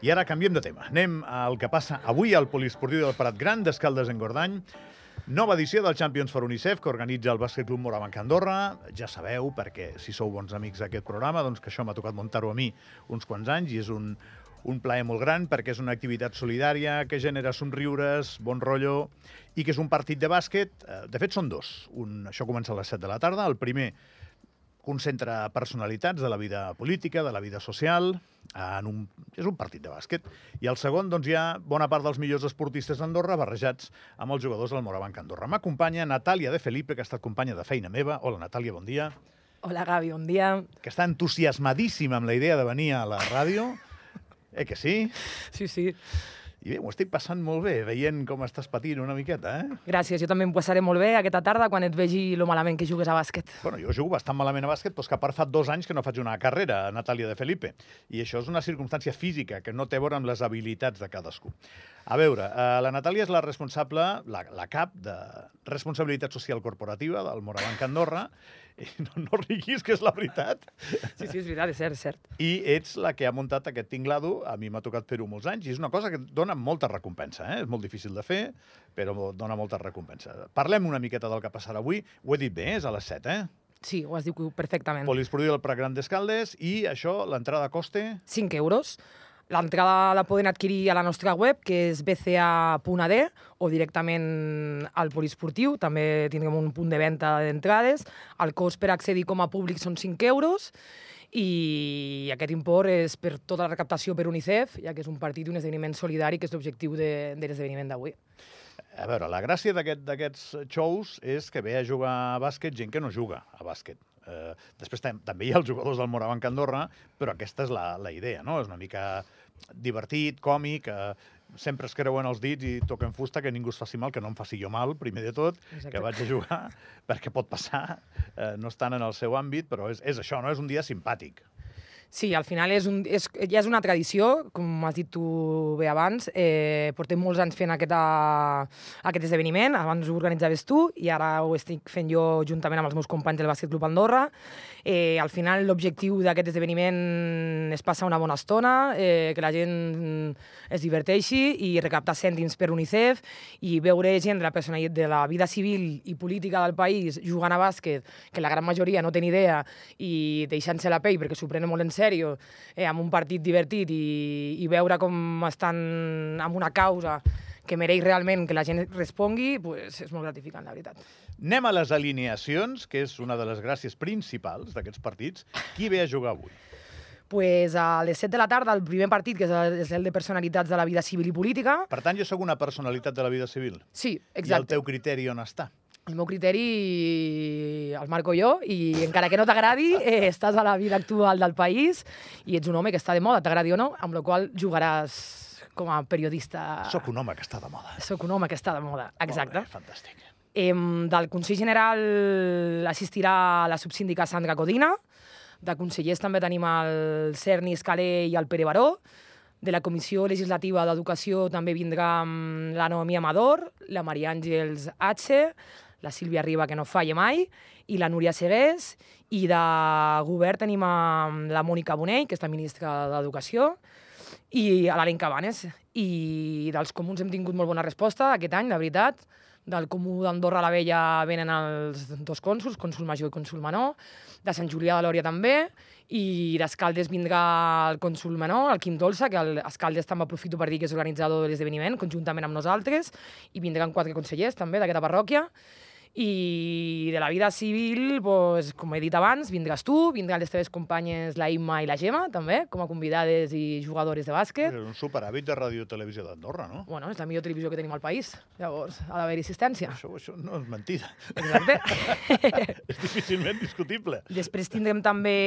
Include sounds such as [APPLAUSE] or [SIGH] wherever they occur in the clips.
I ara canviem de tema. Anem al que passa avui al Poliesportiu del Prat Gran d'Escaldes en Gordany. Nova edició del Champions for UNICEF que organitza el Bàsquet Club Morabanc Andorra. Ja sabeu, perquè si sou bons amics d'aquest programa, doncs que això m'ha tocat muntar-ho a mi uns quants anys i és un, un plaer molt gran perquè és una activitat solidària que genera somriures, bon rotllo i que és un partit de bàsquet. eh, De fet, són dos. Un, això comença a les 7 de la tarda. El primer concentra personalitats de la vida política, de la vida social, en un, és un partit de bàsquet. I el segon, doncs, hi ha bona part dels millors esportistes d'Andorra barrejats amb els jugadors del Morabanc Andorra. M'acompanya Natàlia de Felipe, que ha estat companya de feina meva. Hola, Natàlia, bon dia. Hola, Gavi, bon dia. Que està entusiasmadíssima amb la idea de venir a la ràdio. Eh que sí? Sí, sí. I bé, m'ho estic passant molt bé, veient com estàs patint una miqueta, eh? Gràcies, jo també em passaré molt bé aquesta tarda quan et vegi lo malament que jugues a bàsquet. Bueno, jo jugo bastant malament a bàsquet, però és que a part fa dos anys que no faig una carrera, Natàlia de Felipe. I això és una circumstància física que no té a veure amb les habilitats de cadascú. A veure, eh, la Natàlia és la responsable, la, la cap de responsabilitat social corporativa del Morabanc Andorra. [LAUGHS] No, no riguis, que és la veritat. Sí, sí, és veritat, és cert, és cert. I ets la que ha muntat aquest tinglado. A mi m'ha tocat fer-ho molts anys i és una cosa que dona molta recompensa. Eh? És molt difícil de fer, però dona molta recompensa. Parlem una miqueta del que passarà avui. Ho he dit bé, és a les 7, eh? Sí, ho has dit perfectament. Poliesportiu del Prat Gran d'Escaldes i això, l'entrada coste... 5 euros. L'entrada la poden adquirir a la nostra web, que és bca.ad, o directament al poliesportiu. També tindrem un punt de venda d'entrades. El cost per accedir com a públic són 5 euros i aquest import és per tota la recaptació per UNICEF, ja que és un partit i un esdeveniment solidari, que és l'objectiu de, de l'esdeveniment d'avui. A veure, la gràcia d'aquest- d'aquests shows és que ve a jugar a bàsquet gent que no juga a bàsquet. Eh, després tam també hi ha els jugadors del Morabanc Andorra, però aquesta és la, la idea, no? És una mica divertit, còmic, eh, sempre es creuen els dits i toquen fusta, que ningú es faci mal, que no em faci jo mal, primer de tot, Exacte. que vaig a jugar, [LAUGHS] perquè pot passar, eh, no estan en el seu àmbit, però és, és això, no? És un dia simpàtic. Sí, al final és un, és, ja és una tradició, com has dit tu bé abans. Eh, portem molts anys fent aquesta, aquest esdeveniment, abans ho organitzaves tu i ara ho estic fent jo juntament amb els meus companys del Bàsquet Club Andorra. Eh, al final l'objectiu d'aquest esdeveniment és passar una bona estona, eh, que la gent es diverteixi i recaptar cèntims per UNICEF i veure gent de la personalitat de la vida civil i política del país jugant a bàsquet, que la gran majoria no té idea i deixant-se la pell perquè s'ho prenen molt en sèrio, eh, amb un partit divertit i, i veure com estan amb una causa que mereix realment que la gent respongui, pues, és molt gratificant, la veritat. Anem a les alineacions, que és una de les gràcies principals d'aquests partits. Qui ve a jugar avui? Pues a les 7 de la tarda, el primer partit, que és el, de personalitats de la vida civil i política. Per tant, jo sóc una personalitat de la vida civil. Sí, I el exacte. teu criteri on està? El meu criteri el marco jo i encara que no t'agradi, [LAUGHS] eh, estàs a la vida actual del país i ets un home que està de moda, t'agradi o no, amb la qual jugaràs com a periodista... Sóc un home que està de moda. Soc un home que està de moda, exacte. Molt bé, fantàstic. Em, del Consell General assistirà la subsíndica Sandra Codina, de consellers també tenim el Cerny Escalé i el Pere Baró, de la Comissió Legislativa d'Educació també vindrà mm, la Noemí Amador, la Maria Àngels H, la Sílvia Riba, que no falla mai, i la Núria Segués, i de govern tenim a la Mònica Bonell, que és la ministra d'Educació, i a l'Alen Cabanes. I dels comuns hem tingut molt bona resposta aquest any, la veritat. Del comú d'Andorra la Vella venen els dos cònsuls, cònsul major i cònsul menor. De Sant Julià de Lòria també. I d'Escaldes vindrà el cònsul menor, el Quim Dolça, que el Escaldes també aprofito per dir que és organitzador de l'esdeveniment, conjuntament amb nosaltres. I vindran quatre consellers també d'aquesta parròquia. I de la vida civil, pues, com he dit abans, vindràs tu, vindran les teves companyes la Imma i la Gemma, també, com a convidades i jugadores de bàsquet. És un superhàbit de Ràdio Televisió d'Andorra, no? Bueno, és la millor televisió que tenim al país, llavors ha d'haver assistència. Això, això no és mentida. Exacte. [LAUGHS] és difícilment discutible. Després tindrem també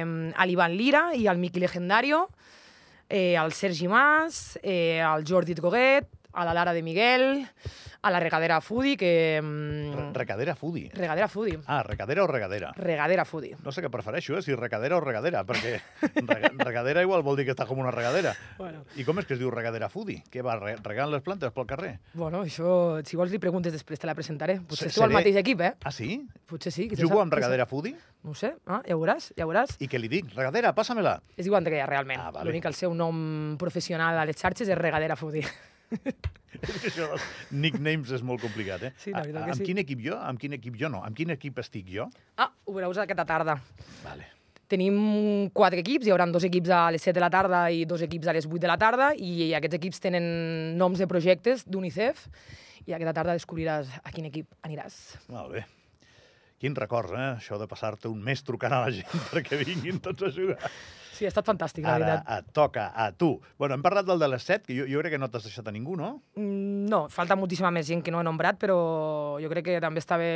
mm, a l'Ivan Lira i el Miqui Legendario, eh, el Sergi Mas, eh, el Jordi Droguet, a la Lara de Miguel, a la Regadera Foodie, que... mm, Re- Recadera foodie. Regadera Foodie. Ah, recadera o regadera? Regadera Foodie. No sé què prefereixo, eh? si recadera o regadera, perquè [LAUGHS] rega- regadera igual vol dir que està com una regadera. Bueno. I com és que es diu regadera foodie? Què va, re- regant les plantes pel carrer? Bueno, això, si vols li preguntes després, te la presentaré. Potser Se- esteu al mateix equip, eh? Ah, sí? Potser sí. qui Jugo amb regadera foodie? No sé, ah, ja ho veuràs, ja ho veuràs. I què li dic? Regadera, passa-me-la. Es diu Andrea, realment. Ah, vale. L'únic que el seu nom professional a les xarxes és Regadera Foodie. [LAUGHS] Això dels nicknames és molt complicat, eh? Sí, la veritat A- que amb sí. quin equip jo? Amb quin equip jo no? Amb quin equip estic jo? Ah, ho veuràs aquesta tarda. Vale. Tenim quatre equips, hi haurà dos equips a les 7 de la tarda i dos equips a les 8 de la tarda i aquests equips tenen noms de projectes d'UNICEF i aquesta tarda descobriràs a quin equip aniràs. Molt bé. Quins records, eh? Això de passar-te un mes trucant a la gent [LAUGHS] perquè vinguin tots a jugar. Sí, ha estat fantàstic, la Ara veritat. et toca a tu. Bueno, hem parlat del de les 7, que jo, jo crec que no t'has deixat a ningú, no? Mm, No, falta moltíssima més gent que no he nombrat, però jo crec que també està bé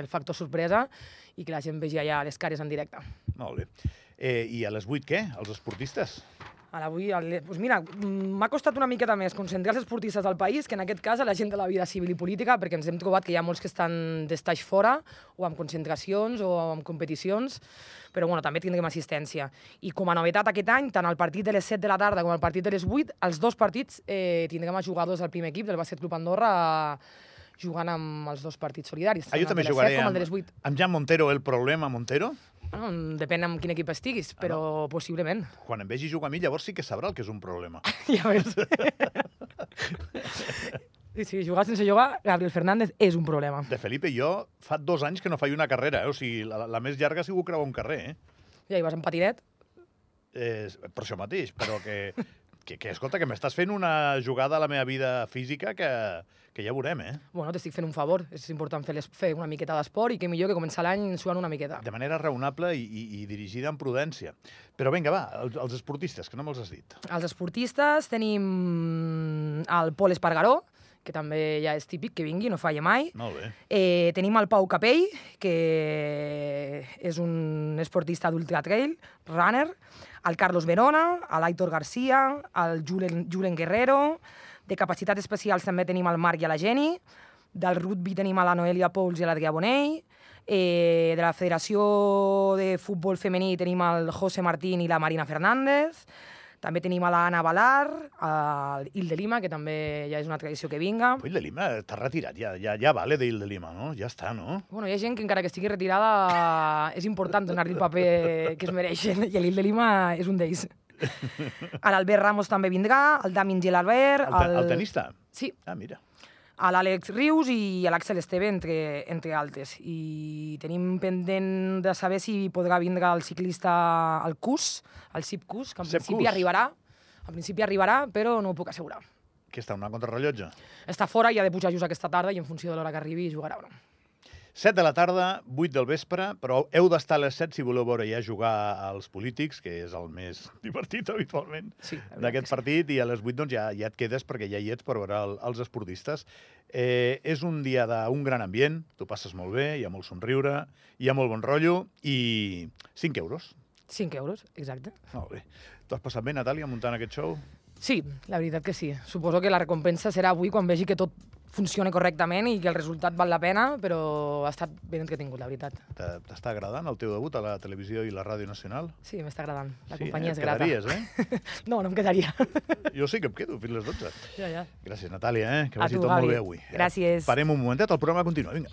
el factor sorpresa i que la gent vegi allà les cares en directe. Molt bé. Eh, I a les 8 què? Els esportistes? A l'avui, el- pues mira, mm, m'ha costat una miqueta més concentrar els esportistes del país que en aquest cas a la gent de la vida civil i política, perquè ens hem trobat que hi ha molts que estan d'estaix fora, o amb concentracions, o amb competicions, però bueno, també tindrem assistència. I com a novetat aquest any, tant el partit de les 7 de la tarda com el partit de les 8, els dos partits eh, tindrem a jugadors del primer equip del Bàsquet Club Andorra jugant amb els dos partits solidaris. Ah, jo també jugaré 7 com el amb, de les 8. amb Jan Montero, el problema Montero. Bueno, depèn amb quin equip estiguis, però possiblement. Quan em vegi jugar a mi, llavors sí que sabrà el que és un problema. [LAUGHS] Ja veus. [LAUGHS] Si jugar sense jugar, Gabriel Fernández és un problema. De Felipe, jo fa dos anys que no faig una carrera, eh? o sigui, la, la més llarga ha sigut creuar un carrer, eh? Ja hi vas en patinet. eh per això mateix, però que, que, que escolta, que m'estàs fent una jugada a la meva vida física que, que ja veurem, eh? Bueno, t'estic fent un favor. És important fer, les, fer una miqueta d'esport i que millor que començar l'any suant una miqueta. De manera raonable i, i, i dirigida amb prudència. Però vinga, va, els, els esportistes, que no me'ls has dit. Els esportistes tenim el Pol Espargaró, que també ja és típic que vingui, no falla mai. Molt bé. Eh, tenim el Pau Capell, que és un esportista d'ultra trail, runner, el Carlos Verona, l'Aitor Garcia, el Julen, Julen Guerrero, de capacitats especials també tenim el Marc i la Geni, del rugby tenim a la Noelia Pouls i l'Adrià Bonell, eh, de la Federació de Futbol Femení tenim el José Martín i la Marina Fernández, també tenim a l'Anna Balar, el Il de Lima, que també ja és una tradició que vinga. Ui, de Lima està retirat, ja, ja, ja vale d'Il de Lima, no? Ja està, no? Bueno, hi ha gent que encara que estigui retirada és important donar-li el paper que es mereixen i l'Il de Lima és un d'ells. A l'Albert Ramos també vindrà, el Damin Gil Albert... El, te, el tenista? Sí, Ah, mira. A l'Àlex Rius i a l'Àxel Esteve, entre, entre altres. I tenim pendent de saber si podrà vindre el ciclista al CUS, el CIP CUS, que en Sepp principi Kuss. arribarà, en principi arribarà, però no ho puc assegurar. Que està una contrarrellotge. Està fora i ha de pujar just aquesta tarda i en funció de l'hora que arribi jugarà o no. 7 de la tarda, 8 del vespre, però heu d'estar a les 7 si voleu veure ja jugar als polítics, que és el més [LAUGHS] divertit habitualment Sí, d'aquest partit, i a les 8 doncs, ja, ja et quedes perquè ja hi ets per veure el, els esportistes. Eh, és un dia d'un gran ambient, tu passes molt bé, hi ha molt somriure, hi ha molt bon rotllo, i 5 euros. 5 euros, exacte. Molt bé. T'ho has passat bé, Natàlia, muntant aquest show? Sí, la veritat que sí. Suposo que la recompensa serà avui quan vegi que tot funciona correctament i que el resultat val la pena, però ha estat ben entretingut, la veritat. Te- T'està agradant el teu debut a la televisió i la ràdio nacional? Sí, m'està agradant. La sí, companyia eh? és grata. eh? [LAUGHS] No, no em quedaria. Jo sí que em quedo fins les 12. ja, ja. Gràcies, Natàlia, eh? que vagi tu, tot molt Gavi. bé avui. Eh? Gràcies. Parem un momentet, el programa continua. Vinga.